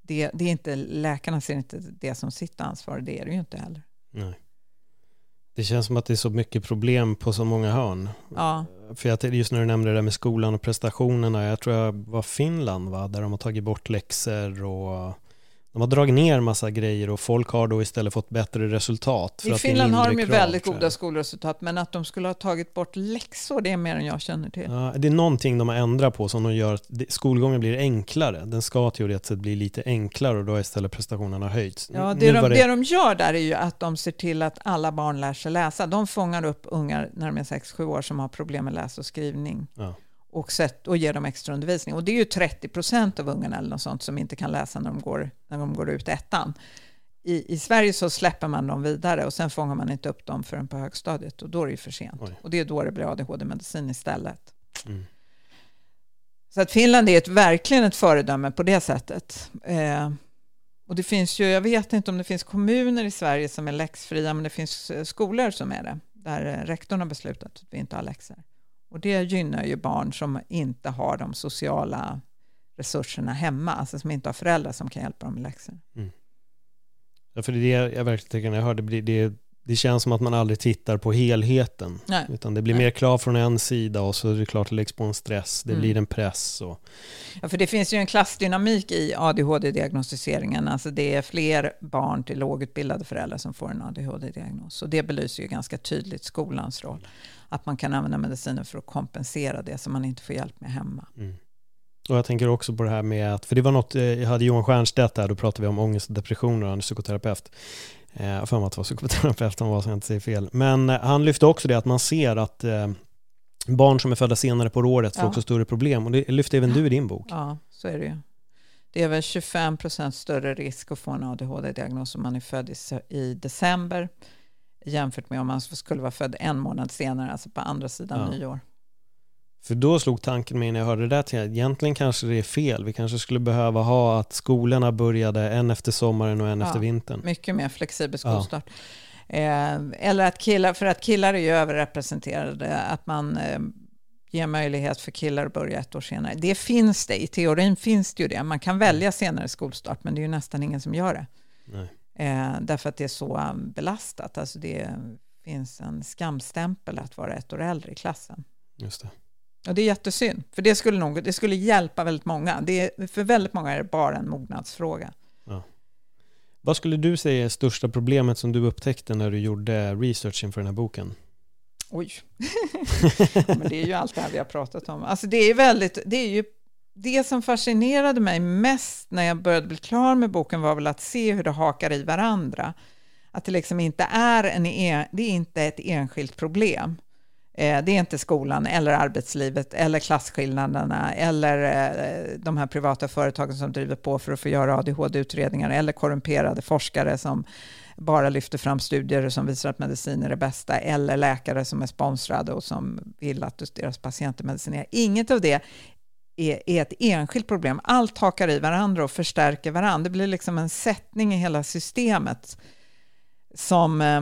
Det, det är inte, läkarna ser inte det som sitt ansvar, det är det ju inte heller. Nej. Det känns som att det är så mycket problem på så många hörn. Ja. För just när du nämnde det där med skolan och prestationerna, jag tror jag var Finland va, där de har tagit bort läxor och de har dragit ner massa grejer och folk har då istället fått bättre resultat. I Finland har de ju väldigt goda skolresultat, men att de skulle ha tagit bort läxor, det är mer än jag känner till. Ja, det är någonting de har ändrat på som de gör att skolgången blir enklare. Den ska teoretiskt sett bli lite enklare och då har istället prestationerna höjts. Ja, det, de, det... det de gör där är ju att de ser till att alla barn lär sig läsa. De fångar upp ungar när de är 6-7 år som har problem med läs och skrivning. Ja och, sätt, och ger dem extra undervisning. Och det är ju 30 procent av ungarna eller något sånt som inte kan läsa när de går, när de går ut ettan. I, I Sverige så släpper man dem vidare och sen fångar man inte upp dem förrän på högstadiet och då är det ju för sent. Oj. Och det är då det blir ADHD-medicin istället. Mm. Så att Finland är ett, verkligen ett föredöme på det sättet. Eh, och det finns ju, jag vet inte om det finns kommuner i Sverige som är läxfria, men det finns eh, skolor som är det, där eh, rektorn har beslutat att vi inte har läxor. Och det gynnar ju barn som inte har de sociala resurserna hemma, alltså som inte har föräldrar som kan hjälpa dem med läxor. Mm. Ja, för det är det jag verkligen tänker när jag hör det, det, det känns som att man aldrig tittar på helheten. Nej. Utan det blir Nej. mer krav från en sida och så är det klart det läggs på en stress, det Mm. blir en press. Och, Ja, för det finns ju en klassdynamik i ADHD-diagnostiseringen. Alltså det är fler barn till lågutbildade föräldrar som får en ADHD-diagnos. Och det belyser ju ganska tydligt skolans roll. Att man kan använda mediciner för att kompensera det som man inte får hjälp med hemma. mm. och jag tänker också på det här med att, för det var något, eh, jag hade Johan Stiernstedt där, då pratade vi om ångest och depressioner, han är psykoterapeut. Eh, Jag har för mig att det var psykoterapeut han var, så jag inte säger fel. Men eh, han lyfte också det att man ser att eh, barn som är födda senare på året får Ja. också större problem. Och det lyfte även du i din bok. Ja, så är det ju. Det är väl 25 procent större risk att få en ADHD-diagnos om man är född i december jämfört med om man skulle vara född en månad senare, alltså på andra sidan Ja. nyår. För då slog tanken mig när jag hörde det där till att egentligen kanske det är fel. Vi kanske skulle behöva ha att skolorna började en efter sommaren och en Ja. efter vintern. Mycket mer flexibel Ja. skolstart. Eh, eller att killar, för att killar är ju överrepresenterade, att man eh, ger möjlighet för killar att börja ett år senare. Det finns det, i teorin finns det ju det. Man kan välja senare skolstart, men det är ju nästan ingen som gör det. Eh, därför att det är så um, belastat. Alltså det finns en skamstämpel att vara ett år äldre i klassen. Just det. Och det är jättesynd, för det skulle, nog, det skulle hjälpa väldigt många. Det är, för väldigt många är det bara en mognadsfråga. Vad skulle du säga är största problemet som du upptäckte när du gjorde research inför den här boken? Oj. ja, [LAUGHS] men det är ju allt det här vi har pratat om. Alltså det är väldigt, det är ju det som fascinerade mig mest när jag började bli klar med boken var väl att se hur det hakar i varandra. Att det liksom inte är, en, en- det är inte ett enskilt problem. Eh, det är inte skolan eller arbetslivet eller klasskillnaderna eller eh, de här privata företagen som driver på för att få göra ADHD-utredningar eller korrumperade forskare som bara lyfter fram studier som visar att medicin är det bästa eller läkare som är sponsrade och som vill att deras patienter medicinerar. Inget av det är, är ett enskilt problem. Allt hakar i varandra och förstärker varandra. Det blir liksom en sättning i hela systemet som, eh,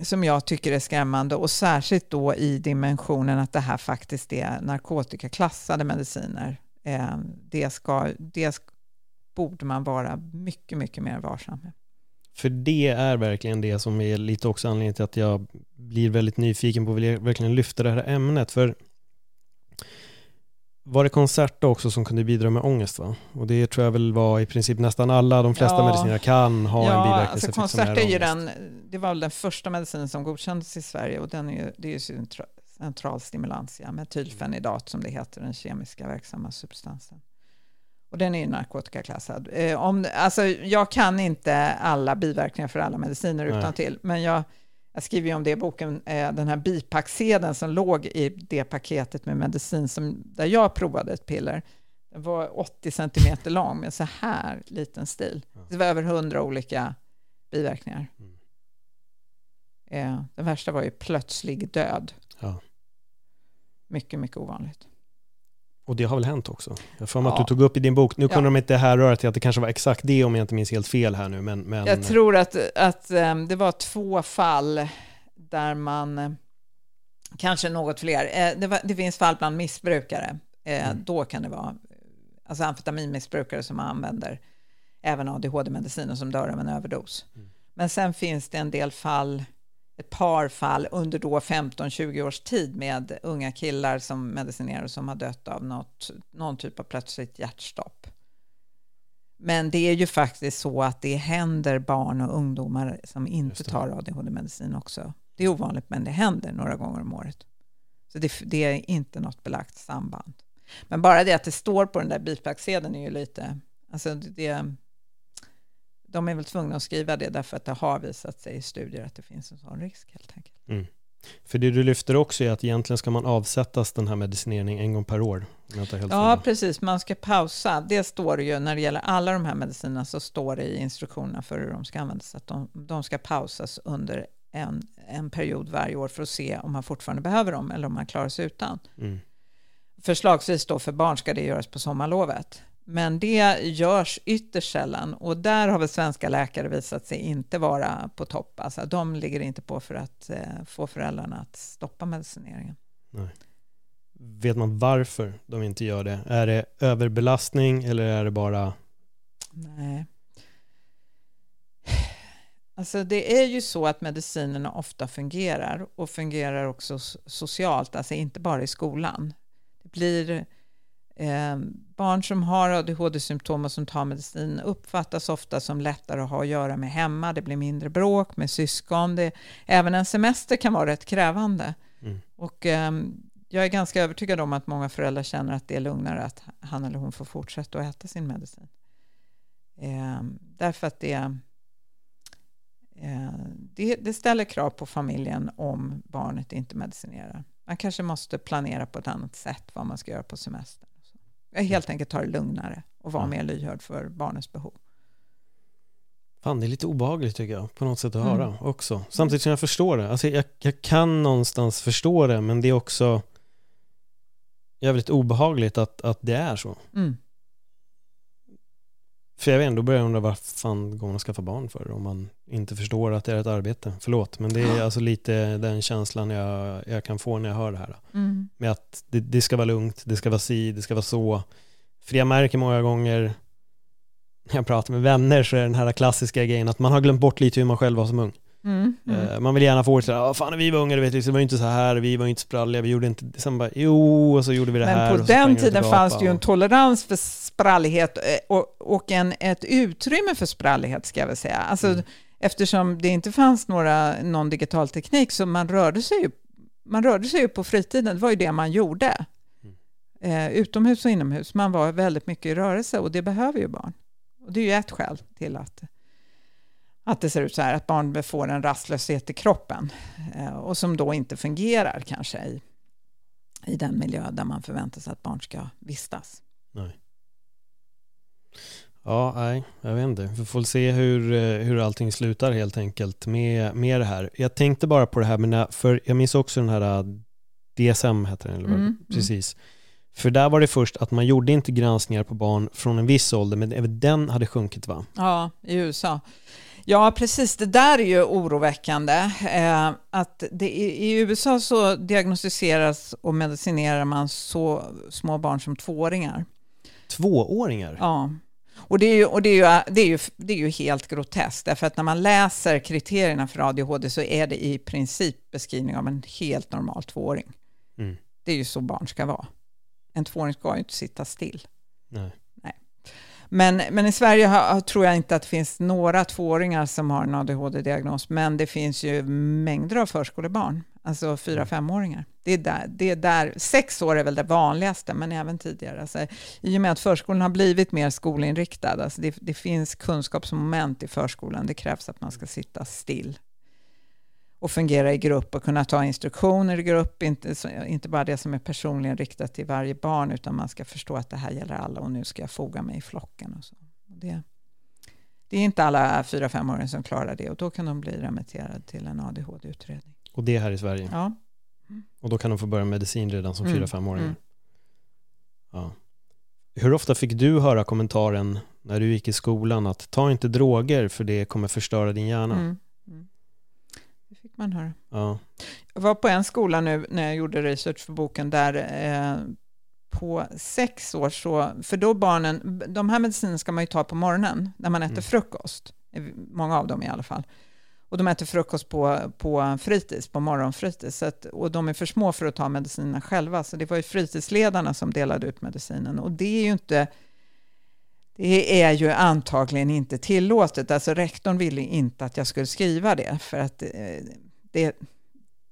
som jag tycker är skrämmande och särskilt då i dimensionen att det här faktiskt är narkotikaklassade mediciner. Eh, Det, ska, det borde man vara mycket, mycket mer varsam med. För det är verkligen det som är lite också anledningen till att jag blir väldigt nyfiken på att verkligen lyfta det här ämnet. För var det Concerta också som kunde bidra med ångest va? Och det tror jag väl var i princip nästan alla, de flesta Ja. mediciner kan ha en alltså biverkningseffekt som Concert är är ju den, det var väl den första medicinen som godkändes i Sverige och den är ju, det är ju centra- central stimulantia, metylfenidat som det heter, den kemiska verksamma substansen. Och den är ju narkotikaklassad. Eh, om, alltså, jag kan inte alla biverkningar för alla mediciner utan till, men jag, jag skriver ju om det i boken, eh, den här bipacksedeln som låg i det paketet med medicin som, där jag provade ett piller. Den var 80 centimeter lång med så här liten stil. Det var över 100 olika biverkningar. Mm. Eh, den värsta var ju plötslig död. Ja. Mycket, mycket ovanligt. Och det har väl hänt också? Jag för mig att Ja. du tog upp i din bok, nu kunde Ja. de inte härröra till att det kanske var exakt det om jag inte minns helt fel här nu, men... men Jag tror att, att eh, det var två fall där man, eh, kanske något fler, eh, det, var, det finns fall bland missbrukare. Eh, Mm. Då kan det vara alltså amfetaminmissbrukare som använder även ADHD-mediciner som dör av en överdos. Mm. Men sen finns det en del fall, ett par fall under då 15-20 års tid med unga killar som medicinerar som har dött av något, någon typ av plötsligt hjärtstopp. Men det är ju faktiskt så att det händer barn och ungdomar som inte tar ADHD-medicin också. Det är ovanligt, men det händer några gånger om året. Så det, det är inte något belagt samband. Men bara det att det står på den där bipacksedeln är ju lite... Alltså det, de är väl tvungna att skriva det därför att det har visat sig i studier att det finns en sån risk helt enkelt. För det du lyfter också är att egentligen ska man avsättas den här medicineringen en gång per år. Ja, fel. precis. Man ska pausa. Det står ju när det gäller alla de här medicinerna så står det i instruktionerna för hur de ska användas att de, de ska pausas under en, en period varje år för att se om man fortfarande behöver dem eller om man klarar sig utan. Mm. Förslagsvis då för barn ska det göras på sommarlovet. Men det görs ytterst sällan och där har väl svenska läkare visat sig inte vara på topp. Alltså de ligger inte på för att eh, få föräldrarna att stoppa medicineringen. Vet man varför de inte gör det? Är det överbelastning eller är det bara... Nej. Alltså det är ju så att medicinerna ofta fungerar och fungerar också socialt, alltså inte bara i skolan. Det blir eh, barn som har ADHD-symptom och som tar medicin uppfattas ofta som lättare att ha att göra med hemma. Det blir mindre bråk med syskon. Det, även en semester kan vara rätt krävande. Mm. Och eh, jag är ganska övertygad om att många föräldrar känner att det är lugnare att han eller hon får fortsätta att äta sin medicin. Eh, därför att det Eh, det, det, ställer krav på familjen om barnet inte medicinerar. Man kanske måste planera på ett annat sätt vad man ska göra på semestern. Helt enkelt ta det lugnare och vara ja. mer lyhörd för barnets behov. Fan, det är lite obehagligt tycker jag, på något sätt att mm. höra också. Samtidigt som jag förstår det. Alltså, jag, jag kan någonstans förstå det, men det är också jävligt obehagligt att, att det är så. Mm. För jag vet ändå börjar undra vad fan går man att skaffa barn för om man inte förstår att det är ett arbete. Förlåt, men det är alltså lite den känslan jag, jag kan få när jag hör det här. Mm. Med att det, det, ska vara lugnt, det ska vara si, det ska vara så. För jag märker många gånger när jag pratar med vänner så är den här klassiska grejen att man har glömt bort lite hur man själv var som ung. Mm, mm. Man vill gärna få det sådär, fan vi var unga, vet, det var inte så här, vi var inte spralliga, vi gjorde inte, sen bara, jo, och så gjorde vi det Men här. Men på den tiden fanns det ju en tolerans för sprallighet eh, och, och en, ett utrymme för sprallighet, ska jag väl säga. Alltså, mm. Eftersom det inte fanns några, någon digital teknik, så man rörde sig ju, man rörde sig ju på fritiden, det var ju det man gjorde. Mm. Eh, utomhus och inomhus, man var väldigt mycket i rörelse och det behöver ju barn. Och det är ju ett skäl till att att det ser ut så här, att barn får en rastlöshet i kroppen eh, och som då inte fungerar kanske i, i den miljö där man förväntar sig att barn ska vistas. Nej. Ja, nej, jag vet inte. Vi får se hur, eh, hur allting slutar helt enkelt med, med det här. Jag tänkte bara på det här, med, för jag minns också den här eh, DSM, heter den, eller vad? Mm, mm, precis. För där var det först att man gjorde inte granskningar på barn från en viss ålder, men även den hade sjunkit va? Ja, i USA. Ja, precis. Det där är ju oroväckande. Eh, att det, i, I USA så diagnostiseras och medicinerar man så små barn som tvååringar. Tvååringar? Ja. Och det är, ju, och det, är ju, det, är ju, det är ju helt groteskt, därför att när man läser kriterierna för ADHD så är det i princip beskrivning av en helt normal tvååring. Mm. Det är ju så barn ska vara. En tvååring ska ju inte sitta still. Nej. Men, men i Sverige har, tror jag inte att det finns några tvååringar som har en ADHD-diagnos, men det finns ju mängder av förskolebarn, alltså fyra mm. femåringar. Det är där, det är där, sex år är väl det vanligaste, men även tidigare. Alltså, I och med att förskolan har blivit mer skolinriktad, alltså det, det finns kunskapsmoment i förskolan, det krävs att man ska sitta still och fungera i grupp och kunna ta instruktioner i grupp, inte, inte bara det som är personligen riktat till varje barn, utan man ska förstå att det här gäller alla och nu ska jag foga mig i flocken. Och så. Det, det är inte alla fyra femåringar som klarar det och då kan de bli remitterade till en ADHD-utredning. Och det är här i Sverige? Ja. Och då kan de få börja medicin redan som mm. fyra femåringar? Mm. Ja. Hur ofta fick du höra kommentaren när du gick i skolan att ta inte droger för det kommer förstöra din hjärna? Mm man höra. Ja. Jag var på en skola nu när jag gjorde research för boken där eh, på sex år så, för då barnen, de här medicinerna ska man ju ta på morgonen när man äter mm. frukost, många av dem i alla fall. Och de äter frukost på, på fritids, på morgonfritids. Att, och de är för små för att ta medicinerna själva. Så det var ju fritidsledarna som delade ut medicinen. Och det är ju inte det är ju antagligen inte tillåtet. Alltså rektorn ville inte att jag skulle skriva det. För att eh, det,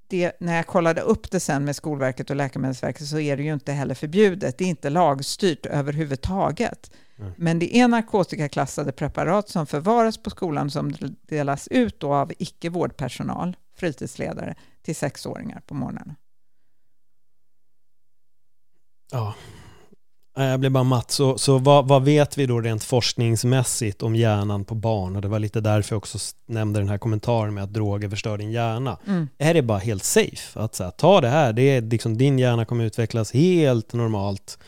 det, när jag kollade upp det sen med Skolverket och Läkemedelsverket så är det ju inte heller förbjudet. Det är inte lagstyrt överhuvudtaget. Mm. Men det är narkotikaklassade preparat som förvaras på skolan som delas ut av icke-vårdpersonal, fritidsledare, till sexåringar på morgnarna. Ja, jag blir bara matt. Så, så vad, vad, vet vi då rent forskningsmässigt om hjärnan på barn? Och det var lite därför jag också nämnde den här kommentaren med att droger förstör din hjärna. Mm. Är det bara helt safe? Att så här, ta det här, det är liksom, din hjärna kommer utvecklas helt normalt.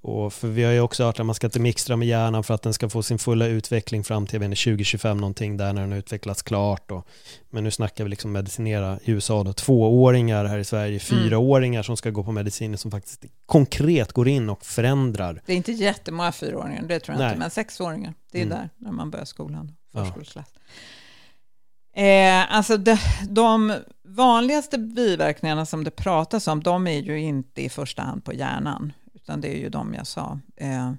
Och för vi har ju också hört att man ska inte mixtra med hjärnan för att den ska få sin fulla utveckling fram till 2025 någonting där när den har utvecklats klart. Och, men nu snackar vi liksom medicinera i USA då, tvååringar här i Sverige, mm. fyraåringar som ska gå på mediciner som faktiskt konkret går in och förändrar. Det är inte jättemånga fyraåringar, det tror jag Nej. inte, men sexåringar, det är mm. där när man börjar skolan, förskoleklass. Ja. Eh, alltså de, de vanligaste biverkningarna som det pratas om, de är ju inte i första hand på hjärnan, utan det är ju de jag sa, eh,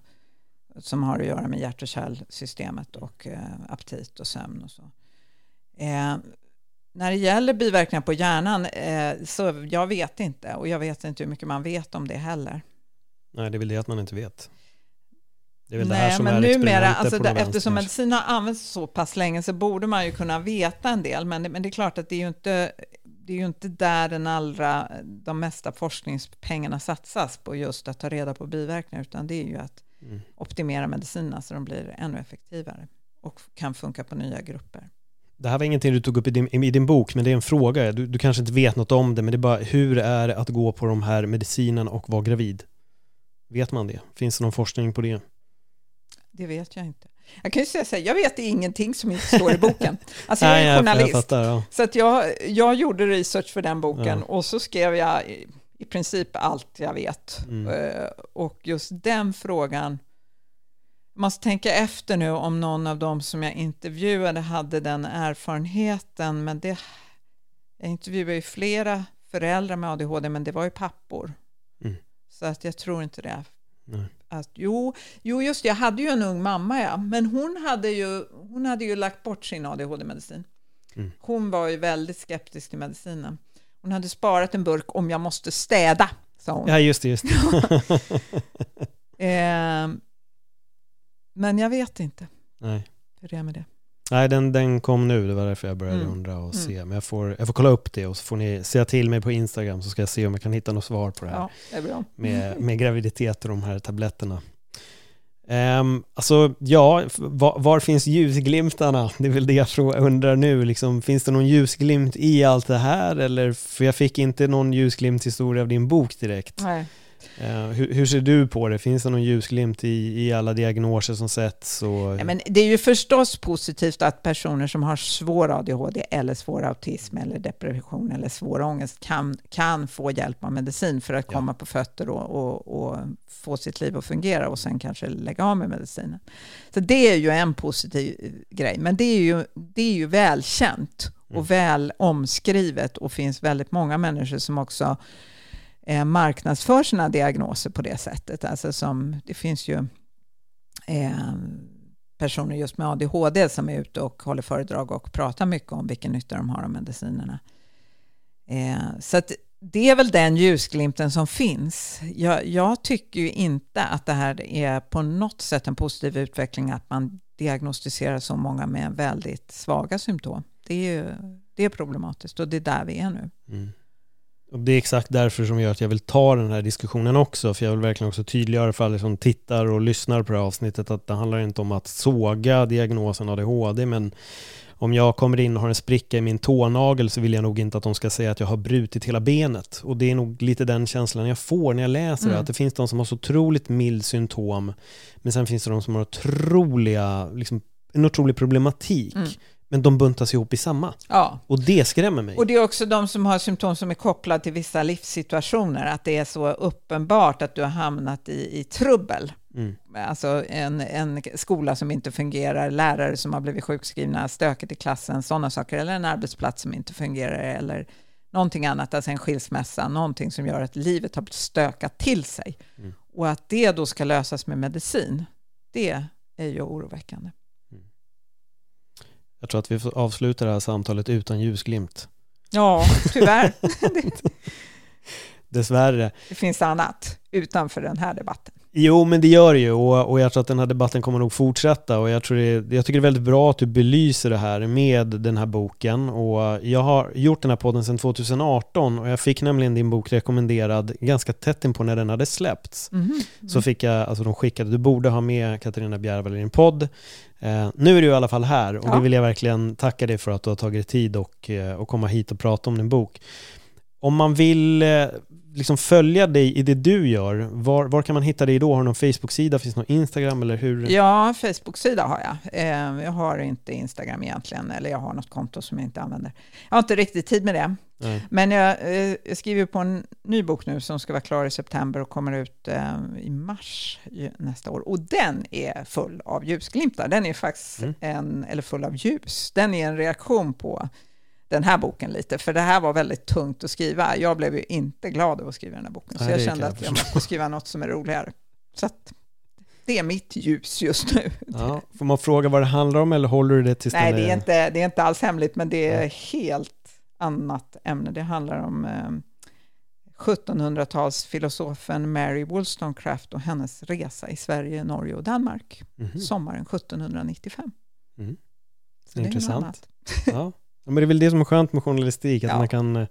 som har att göra med hjärt och kärlsystemet och eh, aptit och sömn och så. Eh, när det gäller biverkningar på hjärnan, eh, så jag vet inte, och jag vet inte hur mycket man vet om det heller. Nej, det är väl det att man inte vet. Det är väl Nej, det här som men är numera, alltså där, eftersom medicin har använts så pass länge så borde man ju kunna veta en del, men det, men det är klart att det är ju inte det är ju inte där den allra, de mesta forskningspengarna satsas på just att ta reda på biverkningar, utan det är ju att mm. optimera medicinerna så de blir ännu effektivare och kan funka på nya grupper. Det här var ingenting du tog upp i din, i din bok, men det är en fråga. Du, du kanske inte vet något om det, men det är bara hur är det att gå på de här medicinerna och vara gravid? Vet man det? Finns det någon forskning på det? Det vet jag inte. Jag kan ju säga så här, jag vet ingenting som inte står i [LAUGHS] boken. Alltså jag är journalist, jag fattar, ja. så att jag, jag gjorde research för den boken ja. och så skrev jag i, i princip allt jag vet. Mm. Uh, och just den frågan, jag måste tänka efter nu om någon av dem som jag intervjuade hade den erfarenheten, men det, jag intervjuade ju flera föräldrar med ADHD, men det var ju pappor. Mm. Så att jag tror inte det. Nej att jo, jo, just det, jag hade ju en ung mamma, ja, men hon hade ju, hon hade ju lagt bort sin ADHD-medicin. Mm. Hon var ju väldigt skeptisk till medicinen. Hon hade sparat en burk om jag måste städa, sa hon. Ja, just det. Just det. [LAUGHS] eh, men jag vet inte Nej. hur det är med det. Nej, den, den kom nu, det var därför jag började mm. undra och mm. se. Men jag får, jag får kolla upp det och så får ni säga till mig på Instagram så ska jag se om jag kan hitta något svar på det här. Ja, det är bra. Med, [LAUGHS] med graviditet och de här tabletterna. Um, alltså, ja, var, var, finns ljusglimtarna? Det är väl det jag undrar nu. Liksom, finns det någon ljusglimt i allt det här? Eller, för jag fick inte någon ljusglimt historia av din bok direkt. Nej. Uh, hur, hur, ser du på det? Finns det någon ljusglimt i, i alla diagnoser som sätts? Och... Ja, men det är ju förstås positivt att personer som har svår ADHD eller svår autism eller depression eller svår ångest kan, kan få hjälp av medicin för att ja. komma på fötter och, och, och, få sitt liv att fungera och sen kanske lägga av med medicinen. Så det är ju en positiv grej, men det är ju, det är ju välkänt och mm. väl omskrivet och finns väldigt många människor som också eh, marknadsför sina diagnoser på det sättet. Alltså som, det finns ju eh, personer just med ADHD som är ute och håller föredrag och pratar mycket om vilken nytta de har av medicinerna. Eh, så att det är väl den ljusglimten som finns. Jag, jag, tycker ju inte att det här är på något sätt en positiv utveckling att man diagnostiserar så många med väldigt svaga symptom. Det är, ju, det är problematiskt och det är där vi är nu. Mm. Och det är exakt därför som gör att jag vill ta den här diskussionen också, för jag vill verkligen också tydliggöra för alla som tittar och lyssnar på det här avsnittet att det handlar inte om att såga diagnosen ADHD, men om jag kommer in och har en spricka i min tånagel så vill jag nog inte att de ska säga att jag har brutit hela benet. Och det är nog lite den känslan jag får när jag läser mm. det, att det finns de som har så otroligt mild symptom, men sen finns det de som har otroliga, liksom, en otrolig problematik. Mm men de buntas ihop i samma. Ja. Och det skrämmer mig. Och det är också de som har symptom som är kopplade till vissa livssituationer, att det är så uppenbart att du har hamnat i, i trubbel. Mm. Alltså en, en skola som inte fungerar, lärare som har blivit sjukskrivna, stöket i klassen, sådana saker, eller en arbetsplats som inte fungerar, eller någonting annat, alltså en skilsmässa, någonting som gör att livet har stökat till sig. Mm. Och att det då ska lösas med medicin, det är ju oroväckande. Jag tror att vi får avsluta det här samtalet utan ljusglimt. Ja, tyvärr. [LAUGHS] Dessvärre. Det finns annat utanför den här debatten. Jo, men det gör det ju och, och jag tror att den här debatten kommer nog fortsätta och jag, tror det, jag tycker det är väldigt bra att du belyser det här med den här boken och jag har gjort den här podden sedan 2018 och jag fick nämligen din bok rekommenderad ganska tätt in på när den hade släppts. Mm -hmm. Så fick jag, alltså de skickade, du borde ha med Katarina Bjärvall i din podd. Eh, nu är du i alla fall här och ja. det vill jag verkligen tacka dig för att du har tagit dig tid och, eh, och komma hit och prata om din bok. Om man vill eh, liksom följa dig i det du gör, var, var kan man hitta dig då? Har du någon Facebook-sida? Finns det någon Instagram eller hur? Ja, Facebook-sida har jag. Eh, jag har inte Instagram egentligen, eller jag har något konto som jag inte använder. Jag har inte riktigt tid med det. Nej. Men jag, eh, jag, skriver på en ny bok nu som ska vara klar i september och kommer ut eh, i mars nästa år. Och den är full av ljusglimtar. Den är faktiskt mm. en, eller full av ljus. Den är en reaktion på den här boken lite, för det här var väldigt tungt att skriva. Jag blev ju inte glad av att skriva den här boken, så Nej, jag kände jag att jag måste skriva något som är roligare. Så att, det är mitt ljus just nu. Ja, får man fråga vad det handlar om eller håller du det tills Nej, det är, inte, det är inte alls hemligt, men det är helt annat ämne. Det handlar om eh, 1700-talsfilosofen Mary Wollstonecraft och hennes resa i Sverige, Norge och Danmark mm -hmm. sommaren 1795. Mm. Så intressant. Ja. Men det är väl det som är skönt med journalistik, att ja. man, kan,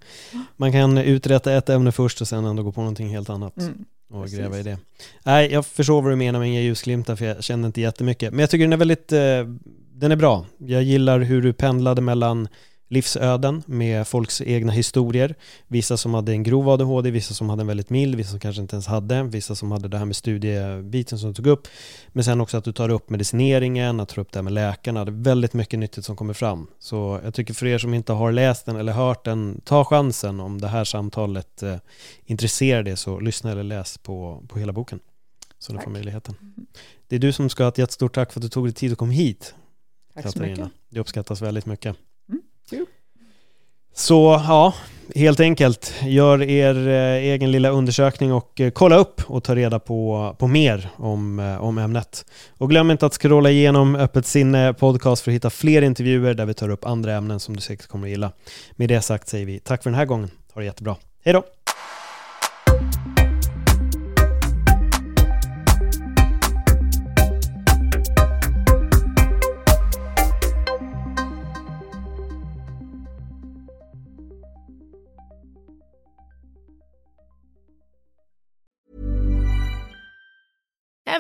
man kan uträtta ett ämne först och sen ändå gå på någonting helt annat. Mm. Och Precis. gräva i det. Nej, jag förstår vad du menar med inga ljusglimtar, för jag känner inte jättemycket. Men jag tycker den är väldigt, eh, den är bra. Jag gillar hur du pendlade mellan livsöden med folks egna historier. Vissa som hade en grov ADHD, vissa som hade en väldigt mild, vissa som kanske inte ens hade, vissa som hade det här med studiebiten som du tog upp. Men sen också att du tar upp medicineringen, att ta upp det här med läkarna. Det är väldigt mycket nyttigt som kommer fram. Så jag tycker för er som inte har läst den eller hört den, ta chansen om det här samtalet eh, intresserar dig så lyssna eller läs på, på hela boken. Så du får möjligheten. Det är du som ska ha ett jättestort tack för att du tog dig tid och kom hit. Tack Katarina. så mycket. Det uppskattas väldigt mycket. Så ja, helt enkelt, gör er eh, egen lilla undersökning och eh, kolla upp och ta reda på, på mer om, eh, om ämnet. Och glöm inte att scrolla igenom Öppet sinne podcast för att hitta fler intervjuer där vi tar upp andra ämnen som du säkert kommer att gilla. Med det sagt säger vi tack för den här gången. Ha det jättebra. Hej då!